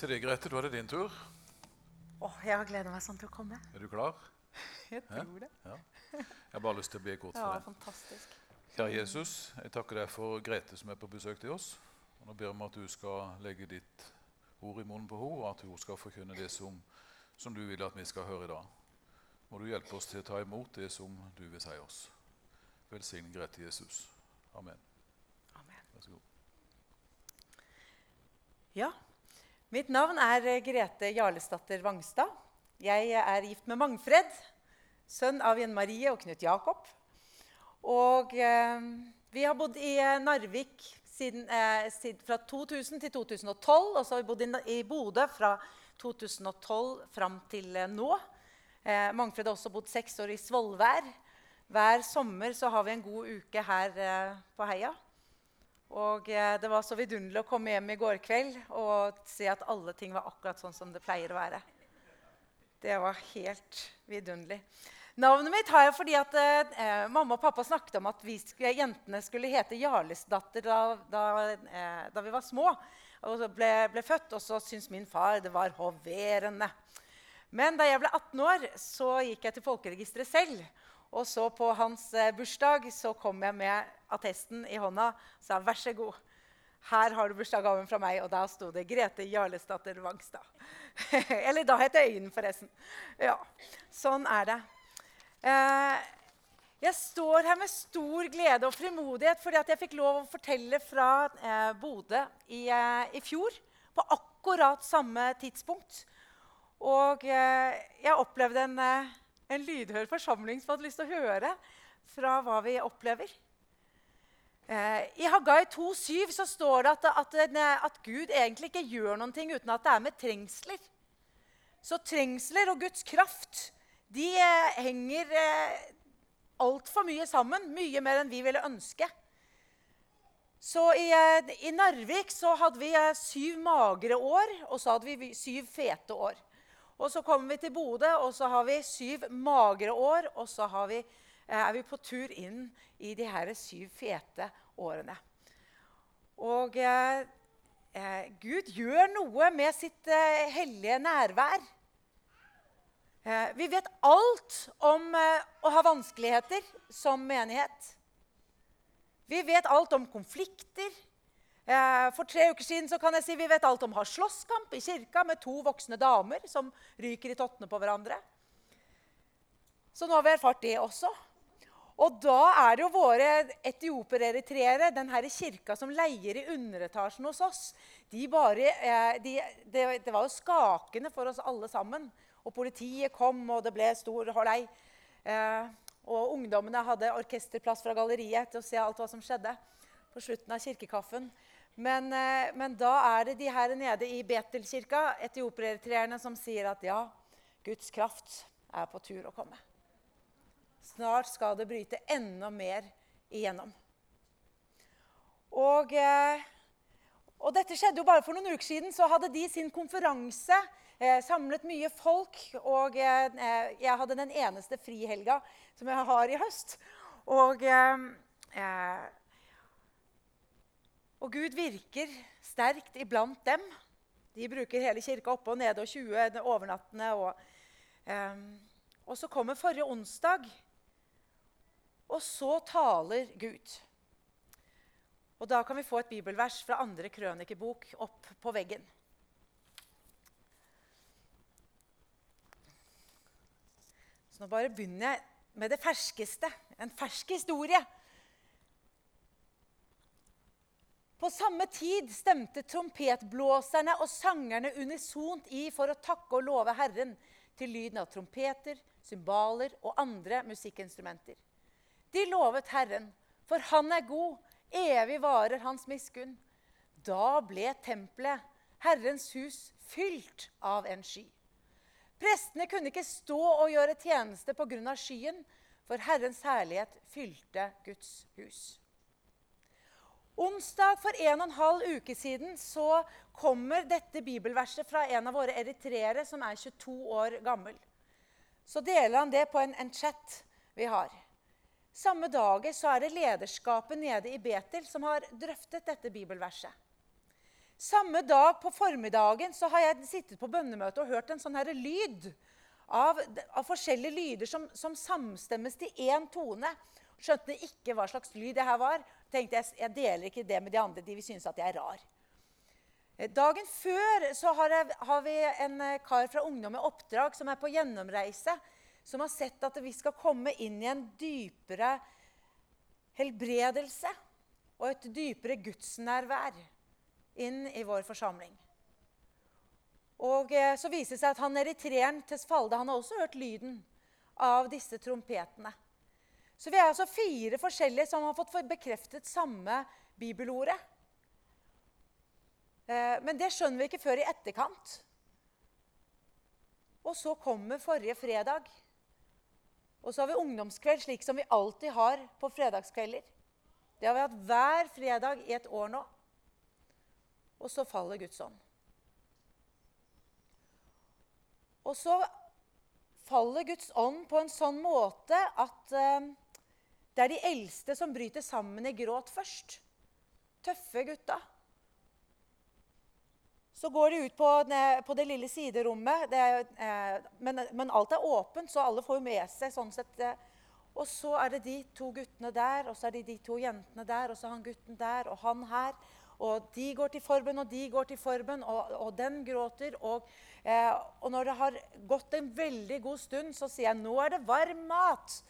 Det, Grete, da er det din tur. Åh, jeg har gleda meg sånn til å komme. Er du klar? Jeg tror det. Ja. Jeg har bare lyst til å be kort Ja, for deg. fantastisk. Kjære Jesus, jeg takker deg for Grete som er på besøk til oss. Og nå ber om at du skal legge ditt ord i munnen på henne, og at hun skal forkynne det som, som du vil at vi skal høre i dag. Må du hjelpe oss til å ta imot det som du vil si oss. Velsign Grete Jesus. Amen. Amen. Vær så god. Ja. Mitt navn er eh, Grete Jarlesdatter Vangstad. Jeg er gift med Mangfred, sønn av Jen Marie og Knut Jakob. Og eh, vi har bodd i eh, Narvik siden, eh, siden, fra 2000 til 2012. Og så har vi bodd i, i Bodø fra 2012 fram til eh, nå. Eh, Mangfred har også bodd seks år i Svolvær. Hver sommer har vi en god uke her eh, på Heia. Og eh, det var så vidunderlig å komme hjem i går kveld og se at alle ting var akkurat sånn som det pleier å være. Det var helt vidunderlig. Navnet mitt har jeg fordi at eh, mamma og pappa snakket om at vi sk jentene skulle hete Jarlesdatter da, da, eh, da vi var små. Og så ble, ble født, og så syntes min far det var hoverende. Men da jeg ble 18 år, så gikk jeg til folkeregisteret selv. Og så på hans eh, bursdag så kom jeg med attesten i hånda sa vær så god. Her har du bursdagsgaven fra meg. Og da sto det Grete Jarlesdatter Vangstad. Eller da het jeg Øyden, forresten. Ja, Sånn er det. Eh, jeg står her med stor glede og frimodighet fordi jeg fikk lov å fortelle fra eh, Bodø i, eh, i fjor. På akkurat samme tidspunkt. Og eh, jeg opplevde en, eh, en lydhør forsamling som hadde lyst til å høre fra hva vi opplever. Eh, I Haggai 2,7 så står det at, at, eh, at Gud egentlig ikke gjør noen ting uten at det er med trengsler. Så trengsler og Guds kraft de eh, henger eh, altfor mye sammen. Mye mer enn vi ville ønske. Så i, i Narvik så hadde vi syv magre år, og så hadde vi syv fete år. Og så kommer vi til Bodø, og så har vi syv magre år, og så har vi, er vi på tur inn i de her syv fete årene. Og eh, eh, Gud gjør noe med sitt eh, hellige nærvær. Eh, vi vet alt om eh, å ha vanskeligheter som menighet. Vi vet alt om konflikter. Eh, for tre uker siden så kan jeg si vi vet alt om å ha slåsskamp i kirka med to voksne damer som ryker i tottene på hverandre. Så nå har vi erfart det også. Og da er det jo våre etiopereritreere, den her kirka som leier i underetasjen hos oss de bare, eh, de, det, det var jo skakende for oss alle sammen. Og politiet kom, og det ble stor holei. Eh, og ungdommene hadde orkesterplass fra galleriet til å se alt hva som skjedde på slutten av kirkekaffen. Men, eh, men da er det de her nede i Betelkirka, etiopereritreerne, som sier at ja, Guds kraft er på tur å komme. Snart skal det bryte enda mer igjennom. Og, eh, og dette skjedde jo bare for noen uker siden. Så hadde de sin konferanse. Eh, samlet mye folk. Og eh, jeg hadde den eneste frihelga som jeg har i høst. Og, eh, eh, og Gud virker sterkt iblant dem. De bruker hele kirka oppe og nede og 20 overnattende. Og, eh, og så kommer forrige onsdag, og så taler Gud. Og da kan vi få et bibelvers fra andre krønikebok opp på veggen. Så nå bare begynner jeg med det ferskeste. En fersk historie. På samme tid stemte trompetblåserne og sangerne unisont i for å takke og love Herren til lyden av trompeter, cymbaler og andre musikkinstrumenter. De lovet Herren, for Han er god, evig varer Hans miskunn. Da ble tempelet, Herrens hus, fylt av en sky. Prestene kunne ikke stå og gjøre tjeneste pga. skyen, for Herrens herlighet fylte Guds hus. Onsdag for en og en halv uke siden så kommer dette bibelverset fra en av våre eritreere som er 22 år gammel. Så deler han det på en, en chat vi har. Samme dager så er det lederskapet nede i Betel som har drøftet dette bibelverset. Samme dag på formiddagen så har jeg sittet på bønnemøte og hørt en sånn her lyd av, av forskjellige lyder som, som samstemmes til én tone. Skjønte ikke hva slags lyd det her var. Tenkte jeg, jeg deler ikke det med de andre. De vil synes at jeg er rar. Eh, dagen før så har, jeg, har vi en eh, kar fra Ungdom med oppdrag som er på gjennomreise. Som har sett at vi skal komme inn i en dypere helbredelse og et dypere gudsnærvær inn i vår forsamling. Og eh, Så viser det seg at han eritreeren Tesfalde han har også hørt lyden av disse trompetene. Så vi er altså fire forskjellige som har fått bekreftet samme bibelordet. Eh, men det skjønner vi ikke før i etterkant. Og så kommer forrige fredag. Og så har vi ungdomskveld, slik som vi alltid har på fredagskvelder. Det har vi hatt hver fredag i et år nå. Og så faller Guds ånd. Og så faller Guds ånd på en sånn måte at eh, det er de eldste som bryter sammen i gråt først. Tøffe gutta. Så går de ut på, på det lille siderommet. Det uh, men, men, alt er åpent, så alle får med seg sånn sett uh, og så er det de to guttene der, og så er det de to jentene der, og så han gutten der, og han her. Og de går til forbønn, og de går til forbønn, og, og, den gråter. Og, eh, og, når det har gått en veldig god stund, så sier jeg nå er det varm mat.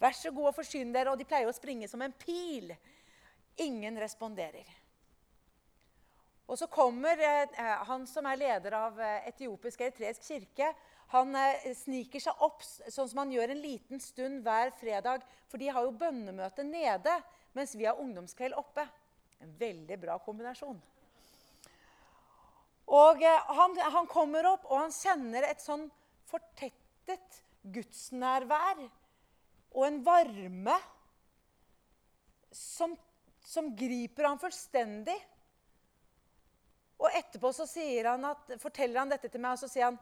Vær så god og forsyn dere. Og de pleier å springe som en pil. Ingen responderer. Og så kommer eh, han som er leder av eh, etiopisk eritreisk kirke, han eh, sniker seg opp sånn som han gjør en liten stund hver fredag. For de har jo bønnemøte nede, mens vi har ungdomskveld oppe. En veldig bra kombinasjon. Og eh, han, han, kommer opp, og han kjenner et sånn fortettet gudsnærvær og en varme som, som griper ham fullstendig. Og etterpå så han at, forteller han dette til meg, og så sier han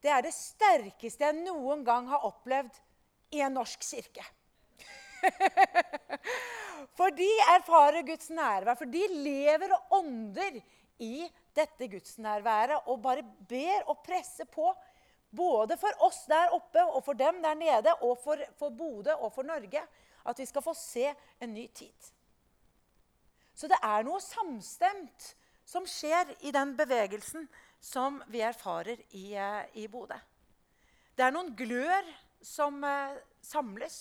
det er det sterkeste jeg noen gang har opplevd i en norsk kirke. for de erfarer Guds nærvær, for de lever og ånder i dette gudsnærværet og bare ber og presser på. Både for oss der oppe og for dem der nede og for, for Bodø og for Norge. At vi skal få se en ny tid. Så det er noe samstemt som skjer i den bevegelsen som vi erfarer i, eh, i Bodø. Det er noen glør som eh, samles.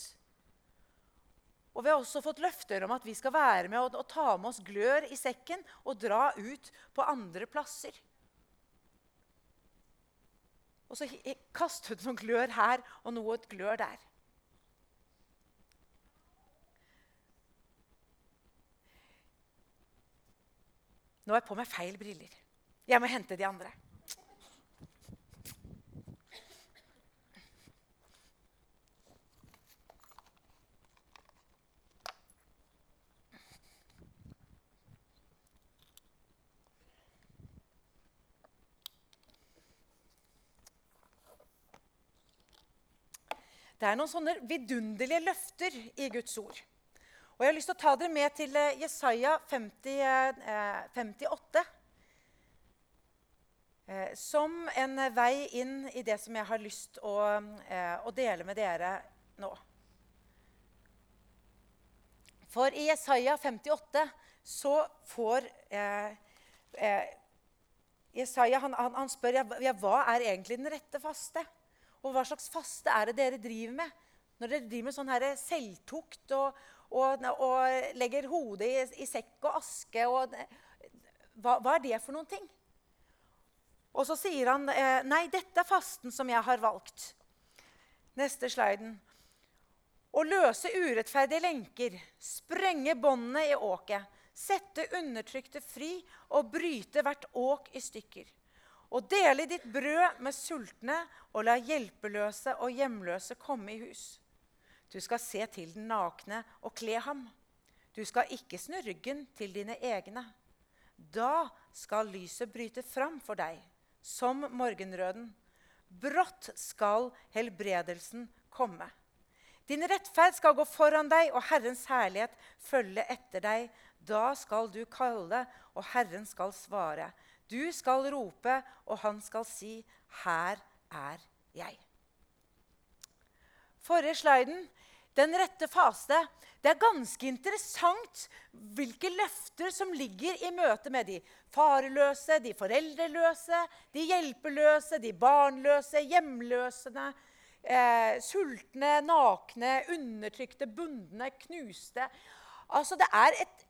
Og vi har også fått løfter om at vi skal være med og, og ta med oss glør i sekken og dra ut på andre plasser. Og så kaste ut noen glør her og noe glør der. Nå har jeg på meg feil briller. Jeg må hente de andre. Det er noen sånne vidunderlige løfter i Guds ord. Og Jeg har lyst til å ta dere med til eh, Jesaja 50, 58. Eh, som en vei inn i det som jeg har lyst å, eh, å dele med dere nå. For i Jesaja 58 så får eh, eh, Jesaja han, han, han spør ja, hva er egentlig den rette faste. Og hva slags faste er det dere driver med? Når dere driver med sånn her selvtukt og, og, og legger hodet i, i, sekk og aske og, hva, hva er det for noen ting? Og så sier han eh, nei, dette er fasten som jeg har valgt. Neste sliden. Å løse urettferdige lenker, sprenge båndene i åket, sette undertrykte fri og bryte hvert åk i stykker. Og dele ditt brød med sultne og la hjelpeløse og hjemløse komme i hus. Du skal se til den nakne og kle ham. Du skal ikke snu ryggen til dine egne. Da skal lyset bryte fram for deg som morgenrøden. Brått skal helbredelsen komme. Din rettferd skal gå foran deg, og Herrens herlighet følge etter deg. Da skal du kalle, og Herren skal svare. Du skal rope, og han skal si, 'Her er jeg'. Forrige sliden, den rette faste. Det er ganske interessant hvilke løfter som ligger i møte med de farløse, de foreldreløse, de hjelpeløse, de barnløse, hjemløsene, eh, sultne, nakne, undertrykte, bundne, knuste. Altså, det er, et,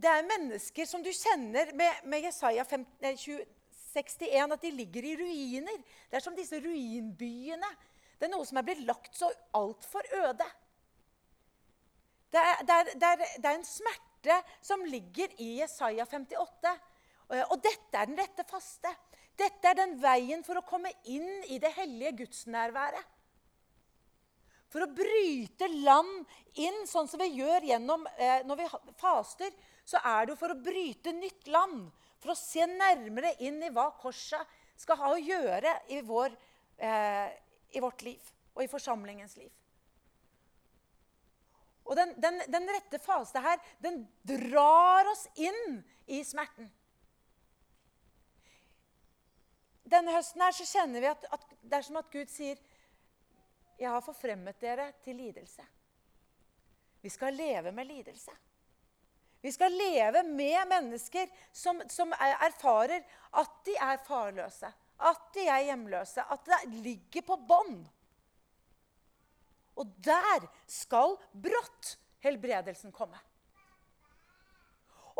det er mennesker som du kjenner med, med Jesaja 15, 20, 61, at de ligger i ruiner. Det er som disse ruinbyene. Det er noe som er blitt lagt så altfor øde. Det er, det, er, det, er, en smerte som ligger i Jesaja 58. Og dette er den rette faste. Dette er den veien for å komme inn i det hellige gudsnærværet. For å bryte land inn, sånn som vi gjør gjennom, eh, når vi faster, så er det for å bryte nytt land. For å se nærmere inn i hva korset skal ha å gjøre i, vår, eh, i vårt liv og i forsamlingens liv. Og den, den, den rette fase her, den drar oss inn i smerten. Denne høsten her så kjenner vi at, at det er som at Gud sier jeg har forfremmet dere til lidelse. Vi skal leve med lidelse. Vi skal leve med mennesker som, som erfarer at de er farløse, at de er hjemløse, at det ligger på bånd. Og der skal brått helbredelsen komme.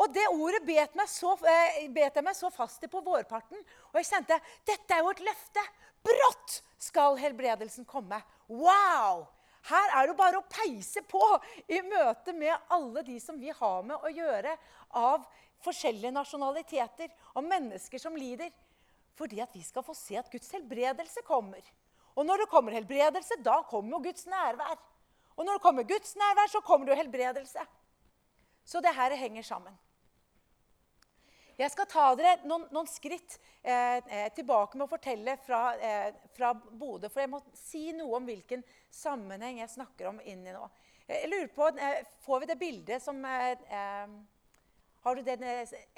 Og det ordet bet, så, eh, bet jeg meg så fast i på vårparten. Og jeg kjente dette er jo et løfte. Brått skal helbredelsen komme. Wow! Her er det bare å peise på i møte med alle de som vi har med å gjøre av forskjellige nasjonaliteter og mennesker som lider. Fordi at vi skal få se at Guds helbredelse kommer. Og når det kommer helbredelse, da kommer jo Guds nærvær. Og når det kommer Guds nærvær, så kommer det jo helbredelse. Så det her henger sammen. Jeg skal ta dere noen, noen skritt eh, eh, tilbake med å fortelle fra, eh, fra Bodø. For jeg må si noe om hvilken sammenheng jeg snakker om inni nå. Jeg lurer på, eh, Får vi det bildet som eh, eh, Har du det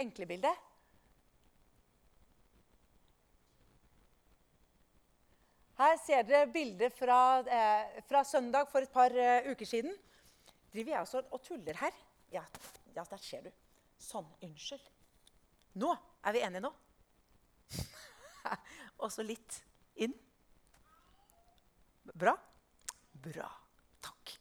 enkle bildet? Her ser dere bilder fra, eh, fra søndag for et par eh, uker siden. Driver jeg også og tuller her? Ja, ja, der ser du. Sånn. Unnskyld. Nå er vi enige nå. og så litt inn. Bra? Bra. Takk.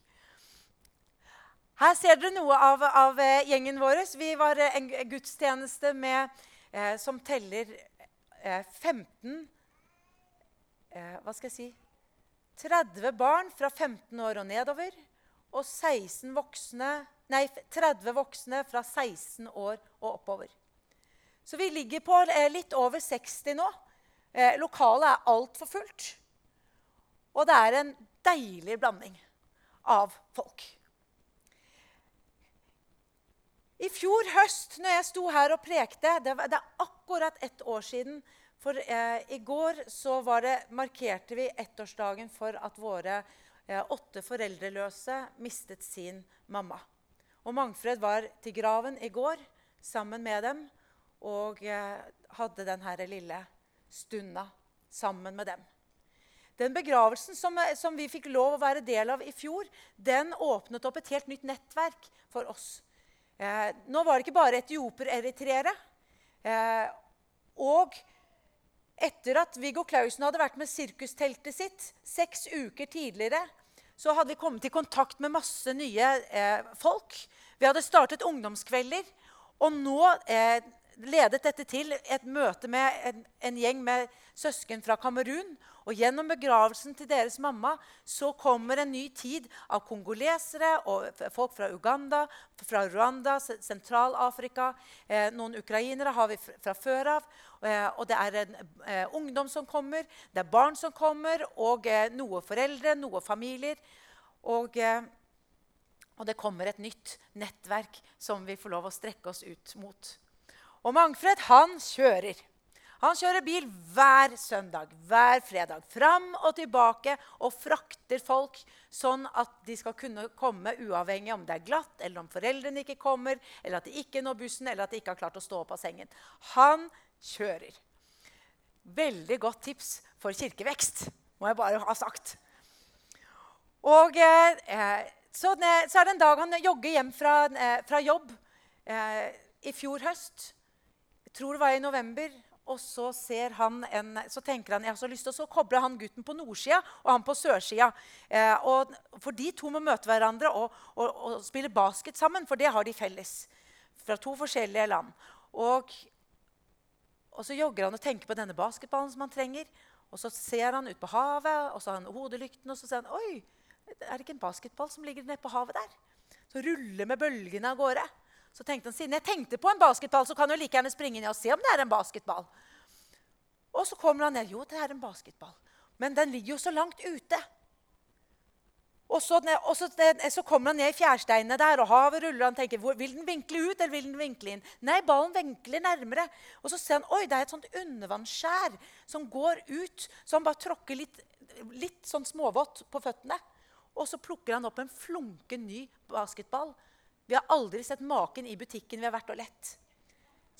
Her ser dere noe av, av eh, gjengen vår. Vi var en gudstjeneste med, eh, som teller eh, 15 eh, hva skal jeg si 30 barn fra 15 år og nedover. Og 16 voksne, nei, 30 voksne fra 16 år og oppover. Så vi ligger på eh, litt over 60 nå. Eh, lokalet er altfor fullt. Og det er en deilig blanding av folk. I fjor høst, når jeg sto her og prekte Det, er akkurat ett år siden for eh, i går så det, markerte vi ettårsdagen for at våre eh, åtte foreldreløse mistet sin mamma. Og Mangfred var til graven i går sammen med dem og eh, hadde denne lille stunda sammen med dem. Den begravelsen som, eh, som, vi fikk lov å være del av i fjor, den åpnet opp et helt nytt nettverk for oss. Eh, nå var det ikke bare etioper-eritreere. Eh, og etter at Viggo Clausen hadde vært med sirkusteltet sitt seks uker tidligere, så hadde vi kommet i kontakt med masse nye eh, folk. Vi hadde startet ungdomskvelder. Og nå eh, ledet dette til et møte med en, en gjeng med søsken fra Kamerun. Og gjennom begravelsen til deres mamma så kommer en ny tid av kongolesere og folk fra Uganda, fra Rwanda, Sentral-Afrika. Eh, noen ukrainere har vi fra før av. Eh, og det er en eh, ungdom som kommer, det er barn som kommer, og eh, noe foreldre, noe familier. Og, eh, og det kommer et nytt nettverk som vi får lov å strekke oss ut mot. Og Mangfred, han kjører. Han kjører bil hver søndag, hver fredag. Fram og tilbake og frakter folk sånn at de skal kunne komme uavhengig om det er glatt, eller om foreldrene ikke kommer, eller at de ikke når bussen, eller at de ikke har klart å stå opp av sengen. Han kjører. Veldig godt tips for kirkevekst, må jeg bare ha sagt. Og eh, så, så, er det en dag han jogger hjem fra, eh, fra jobb eh, i fjor høst. Tror det var i november. Og så, en, så, tenker han jeg har så lyst til, å kobler han gutten på nordsida og han på sørsida. Eh, for de to må møte hverandre og, og, og, spille basket sammen, for det har de felles. Fra to forskjellige land. Og, og så jogger han og tenker på denne basketballen som han trenger. Og så ser han ut på havet, og så har han hodelykten, og så ser han Oi, er det ikke en basketball som ligger nede på havet der? Så ruller med bølgene av gårde. Så tenkte han, siden jeg tenkte på en basketball, så kan jeg like gjerne springe ned og se om det er en basketball. Og så kommer han ned. Jo, det er en basketball. Men den ligger jo så langt ute. Og så, og så, så kommer han ned i fjærsteinene der, og havet ruller. Han tenker, Vil den vinkle ut, eller vil den vinkle inn? Nei, ballen vinkler nærmere. Og så ser han oi, det er et sånt undervannsskjær som går ut. Så han bare tråkker litt, litt sånn småvått på føttene. Og så plukker han opp en flunken ny basketball vi har aldri sett maken i butikken vi har vært og lett.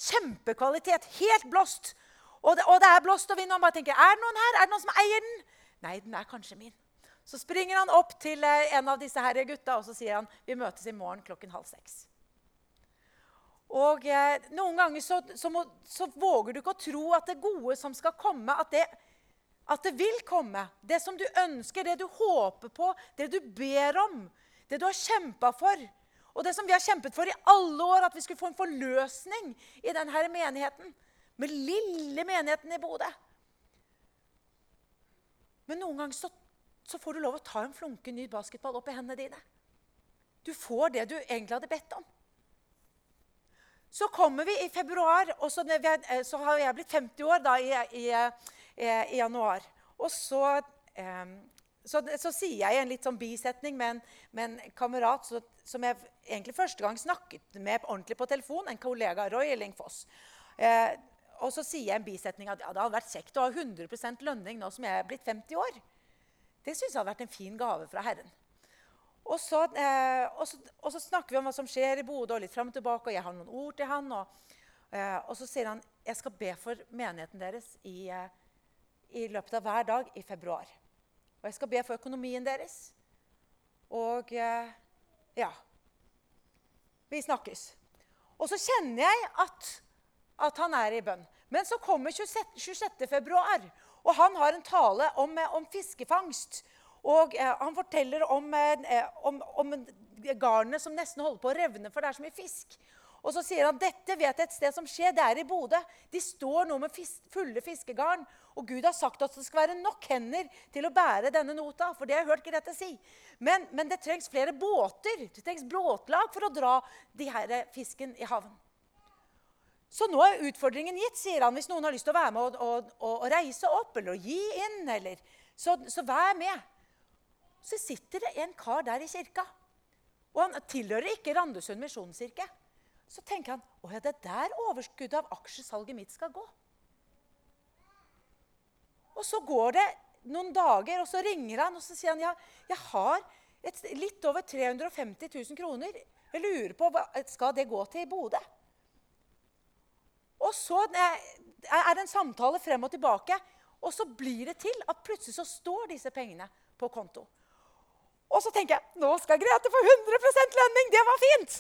Kjempekvalitet. Helt blåst. Og det, og det er blåst og vind. Og han bare tenker er det noen her? Er det noen som eier den? Nei, den er kanskje min. Så springer han opp til eh, en av disse her gutta og så sier han, vi møtes i morgen klokken halv seks. Og eh, Noen ganger så, så, må, så, våger du ikke å tro at det gode som skal komme, at det, at det vil komme. Det som du ønsker, det du håper på, det du ber om, det du har kjempa for. Og det som vi har kjempet for i alle år, at vi skulle få en forløsning i denne menigheten. Med lille menigheten i Bodø. Men noen ganger så, så, får du lov å ta en flunke ny basketball opp i hendene dine. Du får det du egentlig hadde bedt om. Så kommer vi i februar, og så, så har jeg blitt 50 år da, i, i, i, januar. Og så eh, så, så, sier jeg en litt sånn bisetning med en, med en kamerat så, som jeg egentlig første gang snakket med ordentlig på telefon, en kollega, Roy Ellingfoss. Eh, og så sier jeg en bisetning at ja, det hadde vært kjekt å ha 100% lønning nå som jeg er blitt 50 år. Det syns jeg hadde vært en fin gave fra Herren. Og så, eh, og, så, og så, snakker vi om hva som skjer i Bodø, og litt fram og tilbake, og jeg har noen ord til han. Og, eh, og så sier han jeg skal be for menigheten deres i, eh, i løpet av hver dag i februar. Og jeg skal be for økonomien deres. Og eh, ja Vi snakkes. Og så kjenner jeg at, at han er i bønn. Men så kommer 26. februar, og han har en tale om, eh, om fiskefangst. Og eh, han forteller om, eh, om, om garnet som nesten holder på å revne, for det er så mye fisk. Og så sier han dette vet jeg et sted som skjer. Det er i Bodø. De står nå med fis fulle fiskegarn. Og Gud har sagt at det skal være nok hender til å bære denne nota. For det har jeg hørt Grete si. Men, men, det trengs flere båter. Det trengs båtlag for å dra de her fisken i havn. Så nå er utfordringen gitt, sier han. Hvis noen har lyst til å være med og, og, og reise opp eller å gi inn, eller, så, så vær med. Så sitter det en kar der i kirka. Og han tilhører ikke Randesund misjonskirke. Så tenker han å ja, det er der overskuddet av aksjesalget mitt skal gå. Og så går det noen dager, og så ringer han og så sier han, ja, jeg har et, litt over 350 000 kroner. Jeg lurer på, Skal det gå til Bodø? Og så er det en samtale frem og tilbake, og så blir det til at plutselig så står disse pengene på konto. Og så tenker jeg nå skal Grete få 100% lønning! Det var fint!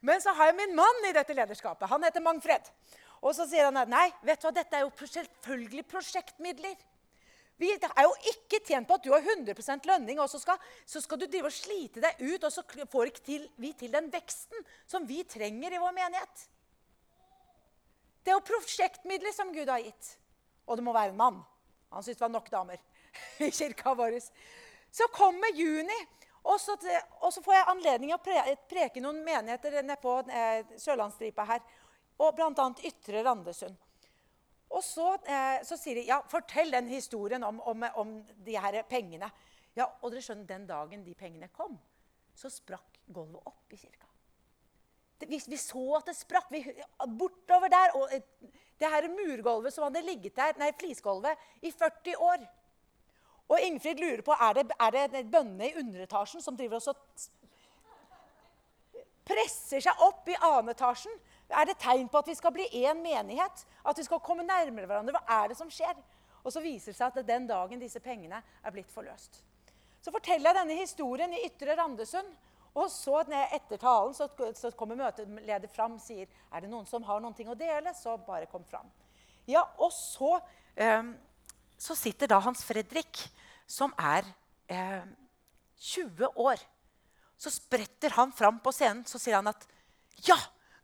Men så har jeg min mann i dette lederskapet. Han heter Mangfred. Og så sier han at nei, vet du hva, dette er jo selvfølgelig prosjektmidler. Vi er jo ikke tjent på at du har 100% lønning, og så skal, så skal, du drive og slite deg ut, og så får ikke til, vi til den veksten som vi trenger i vår menighet. Det er jo prosjektmidler som Gud har gitt. Og det må være en mann. Han syntes det var nok damer i kirka vår. Så kommer juni, og så, får jeg anledning å preke noen menigheter nede på eh, Sørlandsstripa her. Og bl.a. Ytre Randesund. Og så, eh, så, sier de ja, fortell den historien om, om, om, de her pengene. Ja, Og dere skjønner, den dagen de pengene kom, så sprakk gulvet opp i kirka. Det, vi, vi, så at det sprakk. Vi, bortover der. Og det her murgulvet som hadde ligget der, nei, flisgulvet i 40 år og Ingfrid lurer på er det er det bønnene i underetasjen som driver og presser seg opp i annen etasjen. Er det tegn på at vi skal bli én menighet? At vi skal komme nærmere hverandre? Hva er det som skjer? Og så viser det seg at det er den dagen disse pengene er blitt forløst. Så forteller jeg denne historien i Ytre Randesund. Og så etter talen så, kommer møteleder fram og sier er det noen som har noe å dele, så bare kom fram. Ja, Og så, eh, så sitter da Hans Fredrik, som er eh, 20 år. Så spretter han fram på scenen så sier han at ja,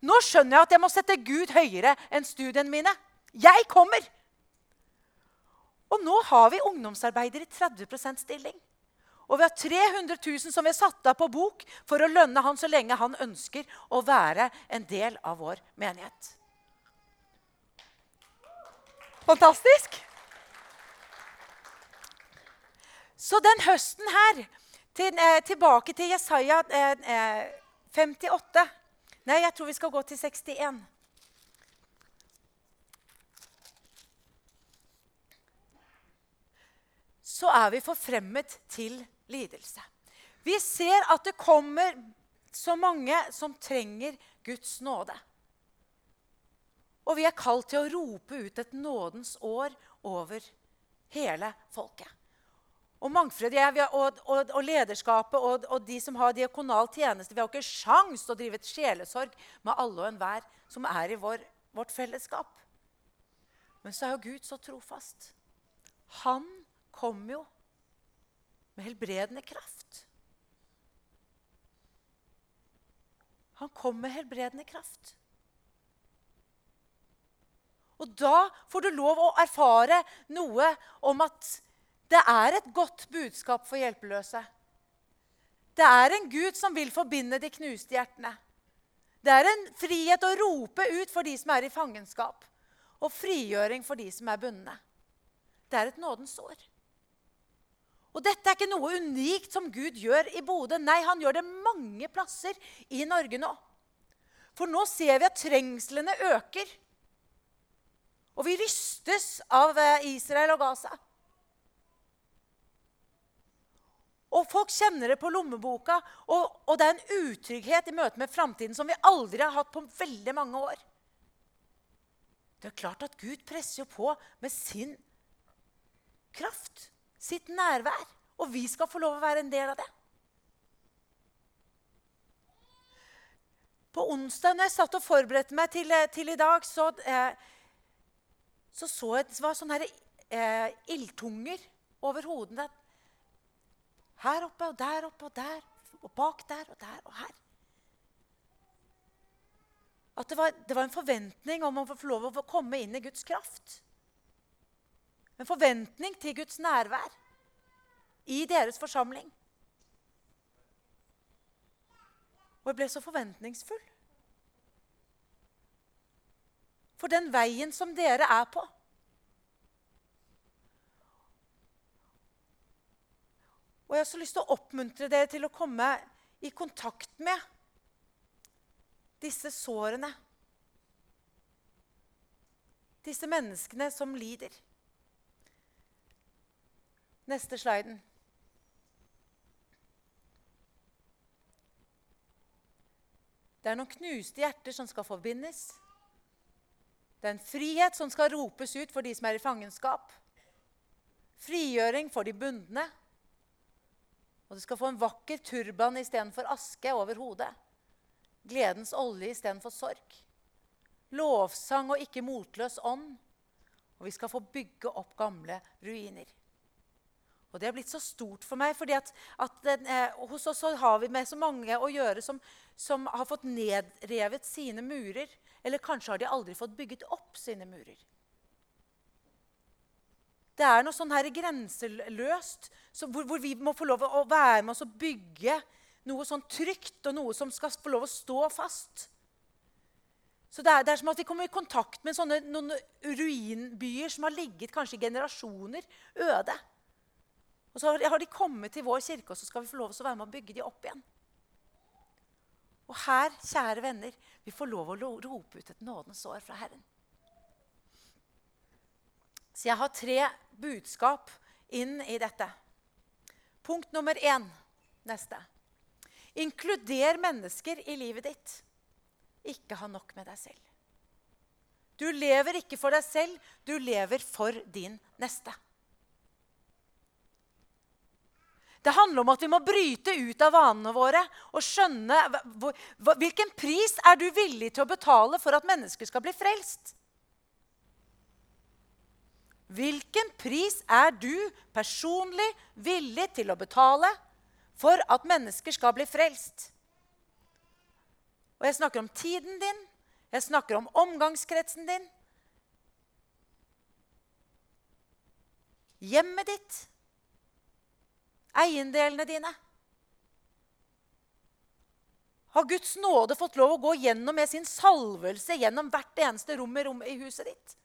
nå skjønner jeg at jeg må sette Gud høyere enn studiene mine. Jeg kommer! Og nå har vi ungdomsarbeidere i 30% stilling. Og vi har 300 000 som vi har satt av på bok for å lønne han så lenge han ønsker å være en del av vår menighet. Fantastisk! Så den høsten her, til, eh, tilbake til Jesaja eh, 58 eh, Nei, jeg tror vi skal gå til 61. Så er vi forfremmet til lidelse. Vi ser at det kommer så mange som trenger Guds nåde. Og vi er kalt til å rope ut et nådens år over hele folket. Og Mangfred jeg, og, og, og, lederskapet og, og, de som har diakonal tjeneste Vi har ikke sjans til å drive et sjelesorg med alle og enhver som er i vår, vårt fellesskap. Men så er jo Gud så trofast. Han kom jo med helbredende kraft. Han kom med helbredende kraft. Og da får du lov å erfare noe om at det er et godt budskap for hjelpeløse. Det er en Gud som vil forbinde de knuste hjertene. Det er en frihet å rope ut for de som er i fangenskap, og frigjøring for de som er bundne. Det er et nådens år. Og dette er ikke noe unikt som Gud gjør i Bodø. Nei, han gjør det mange plasser i Norge nå. For nå ser vi at trengslene øker. Og vi rystes av eh, Israel og Gaza. Og folk kjenner det på lommeboka, og, og det er en utrygghet i møte med framtiden som vi aldri har hatt på veldig mange år. Det er klart at Gud presser jo på med sin kraft sitt nærvær. Og vi skal få lov å være en del av det. På onsdag når jeg satt og forberedte meg til, eh, til i dag, så eh, så, så jeg det var sånne eh, ildtunger over hodene. Her oppe og der oppe og der og bak der og der og her. At det var, det var en forventning om å få lov å komme inn i Guds kraft. En forventning til Guds nærvær i deres forsamling. Og jeg ble så forventningsfull. For den veien som dere er på. Og jeg har så lyst til å oppmuntre dere til å komme i kontakt med disse sårene. Disse menneskene som lider. Neste sliden. Det er noen knuste hjerter som skal forbindes. Det er en frihet som skal ropes ut for de som er i fangenskap. Frigjøring for de bundne. Og du skal få en vakker turban istedenfor aske over hodet. Gledens olje istedenfor sorg. Lovsang og ikke motløs ånd. Og vi skal få bygge opp gamle ruiner. Og det har blitt så stort for meg, fordi at, eh, hos oss har vi med så mange å gjøre som, som, har fått nedrevet sine murer. Eller kanskje har de aldri fått bygget opp sine murer. Det er noe sånn her grenseløst så, hvor, hvor, vi må få lov å være med oss og bygge noe sånn trygt, og noe som skal få lov å stå fast. Så det er, det er, som at vi kommer i kontakt med sånne, noen ruinbyer som har ligget kanskje i generasjoner øde. Og så har de kommet til vår kirke, og så skal vi få lov å være med og bygge de opp igjen. Og her, kjære venner, vi får lov å rope ut et nådens år fra Herren. Så jeg har tre budskap inn i dette. Punkt nummer én. Neste. Inkluder mennesker i livet ditt. ikke ha nok med deg selv. Du lever ikke for deg selv, du lever for din neste. Det handler om at vi må bryte ut av vanene våre og skjønne hvilken pris er du villig til å betale for at mennesker skal bli frelst. Hvilken pris er du personlig villig til å betale for at mennesker skal bli frelst? Og jeg snakker om tiden din, jeg snakker om omgangskretsen din. Hjemmet ditt eiendelene dine? Har Guds nåde fått lov å gå gjennom med sin salvelse gjennom hvert eneste rom i, huset ditt?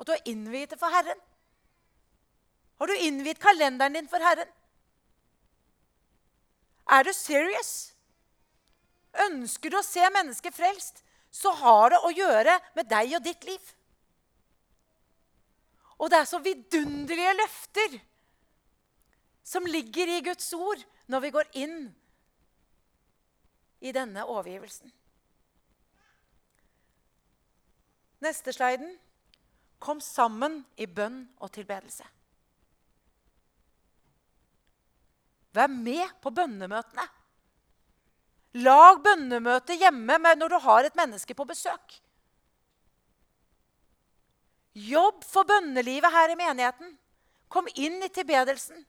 Og du har innviet det for Herren? Har du innviet kalenderen din for Herren? Er du serious? Ønsker du å se mennesker frelst, så har det å gjøre med deg og ditt liv. Og det er så vidunderlige løfter som ligger i Guds ord når vi går inn i denne overgivelsen. Neste sliden. Kom sammen i bønn og tilbedelse. Vær med på bønnemøtene. Lag bønnemøte hjemme når du har et menneske på besøk. Jobb for bønnelivet her i menigheten. Kom inn i tilbedelsen.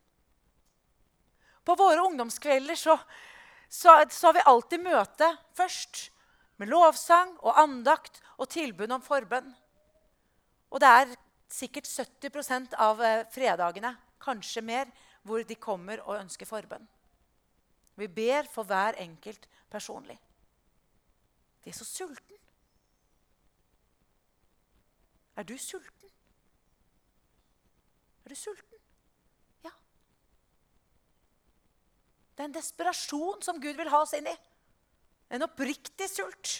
På våre ungdomskvelder så, så, så har vi alltid møte først. Med lovsang og andakt og tilbud om forbønn. Og det er sikkert 70 av eh, fredagene, kanskje mer, hvor de kommer og ønsker forbønn. Vi ber for hver enkelt personlig. De er så sulten. Er du sulten? Er du sulten? Ja. Det er en desperasjon som Gud vil ha oss inn i. En oppriktig sult.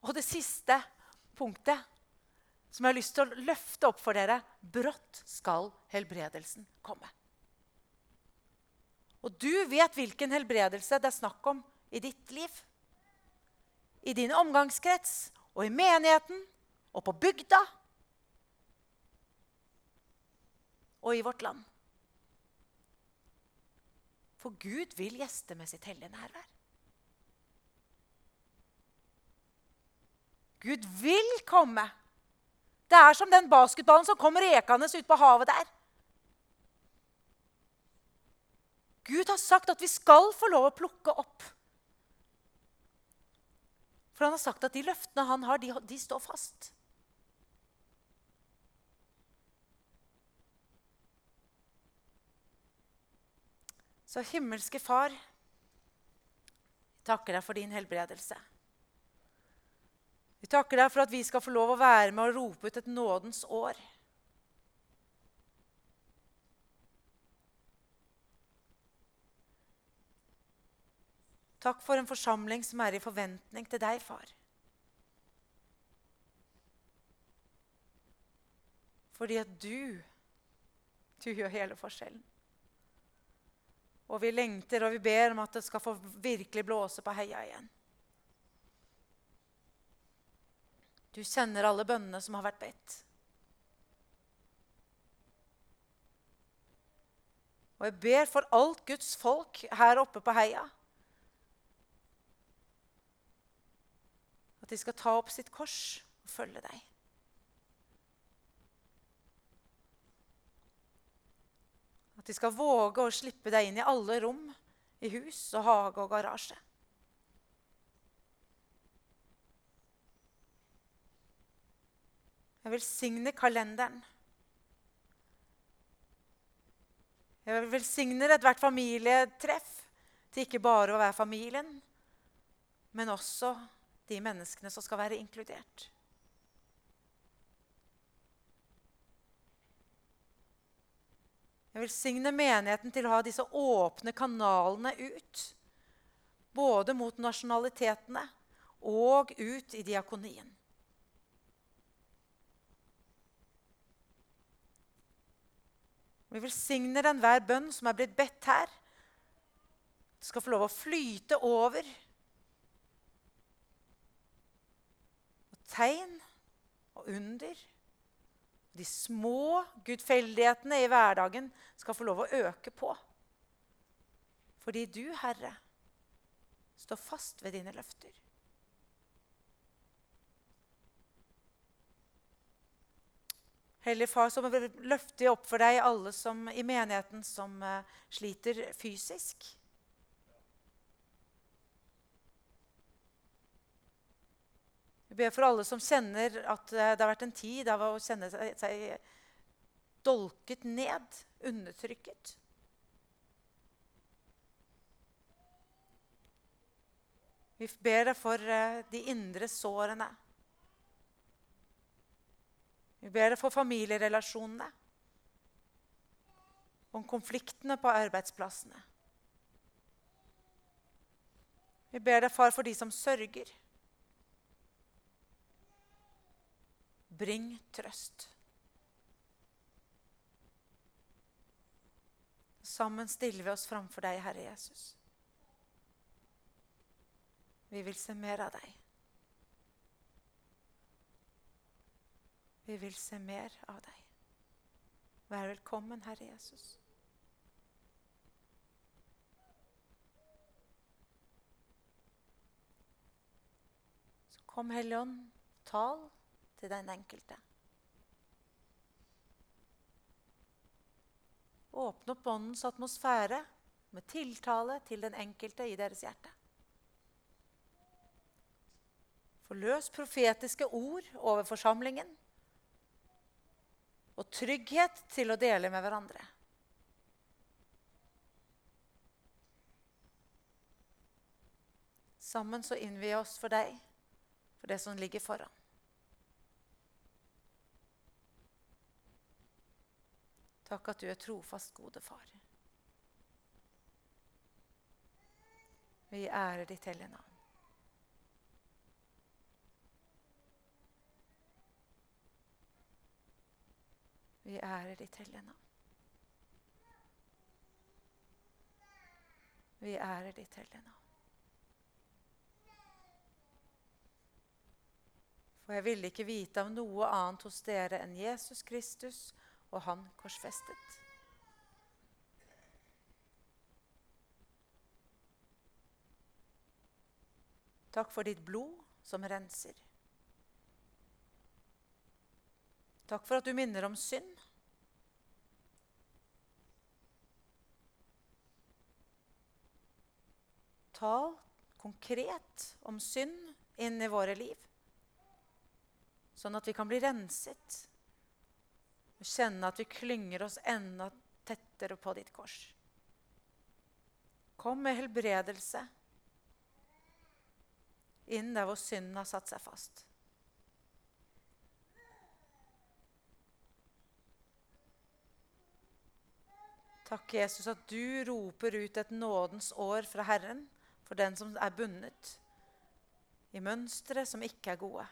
Og det siste punktet som jeg har lyst til å løfte opp for dere brått skal helbredelsen komme. Og du vet hvilken helbredelse det er snakk om i ditt liv. I din omgangskrets og i menigheten og på bygda og i vårt land. For Gud vil gjeste med sitt hellige nærvær. Gud vil komme. Det er som den basketballen som kommer rekende ut på havet der. Gud har sagt at vi skal få lov å plukke opp. For han har sagt at de løftene han har, de, de står fast. Så himmelske Far, takker deg for din helbredelse. Vi takker deg for at vi skal få lov å være med og rope ut et nådens år. Takk for en forsamling som er i forventning til deg, far. Fordi at du, du gjør hele forskjellen. Og vi lengter og vi ber om at det skal få virkelig blåse på heia igjen. Du kjenner alle bønnene som har vært bedt. Og jeg ber for alt Guds folk her oppe på heia. At de skal ta opp sitt kors og følge deg. At de skal våge å slippe deg inn i alle rom, i hus og hage og garasje. Jeg velsigner kalenderen. Jeg velsigner ethvert familietreff til ikke bare å være familien, men også de menneskene som skal være inkludert. Jeg velsigner menigheten til å ha disse åpne kanalene ut. Både mot nasjonalitetene og ut i diakonien. Vi velsigner enhver bønn som er blitt bedt her. Det skal få lov å flyte over. Og tegn og under. De små gudfeldighetene i hverdagen skal få lov å øke på. Fordi du, Herre, står fast ved dine løfter. Hellige Far, så løfter vi opp for deg alle som, i menigheten som uh, sliter fysisk. Vi ber for alle som kjenner at uh, det har vært en tid av å kjenne seg, dolket ned, undertrykket. Vi ber deg for uh, de indre sårene. Vi ber deg for familierelasjonene, om konfliktene på arbeidsplassene. Vi ber deg, far, for de som sørger. Bring trøst. Sammen stiller vi oss framfor deg, Herre Jesus. Vi vil se mer av deg. Vi vil se mer av deg. Vær velkommen, Herre Jesus. Så kom, Hellige Ånd, tal til den enkelte. Åpne opp Åndens atmosfære med tiltale til den enkelte i deres hjerte. Forløs profetiske ord over forsamlingen og trygghet til å dele med hverandre. Sammen så innvier vi oss for deg, for det som ligger foran. Takk at du er trofast, gode far. Vi ærer ditt hellige navn. Vi ærer ditt hellige navn. Vi ærer ditt hellige navn. For jeg ville ikke vite av noe annet hos dere enn Jesus Kristus og Han korsfestet. Takk for ditt blod som renser. Takk for at du minner om synd. Tal konkret om synd inn i våre liv, sånn at vi kan bli renset og kjenne at vi klynger oss enda tettere på ditt kors. Kom med helbredelse inn der hvor synden har satt seg fast. Takk, Jesus, at du roper ut et nådens år fra Herren for den som er bundet i mønstre som ikke er gode.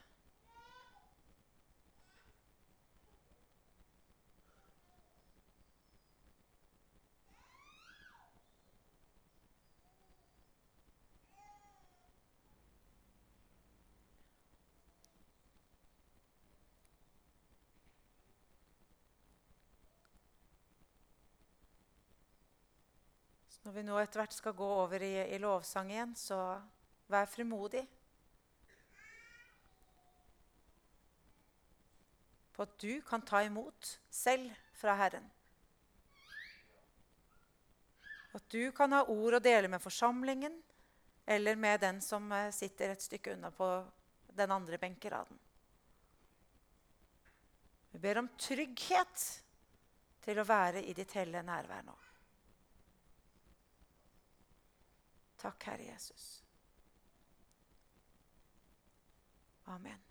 Når vi nå etter hvert skal gå over i, i lovsang igjen, så vær frimodig. På at du kan ta imot selv fra Herren. At du kan ha ord å dele med forsamlingen eller med den som eh, sitter et stykke unna på den andre benkeraden. Vi ber om trygghet til å være i ditt hellige nærvær nå. Takk, Herre Jesus. Amen.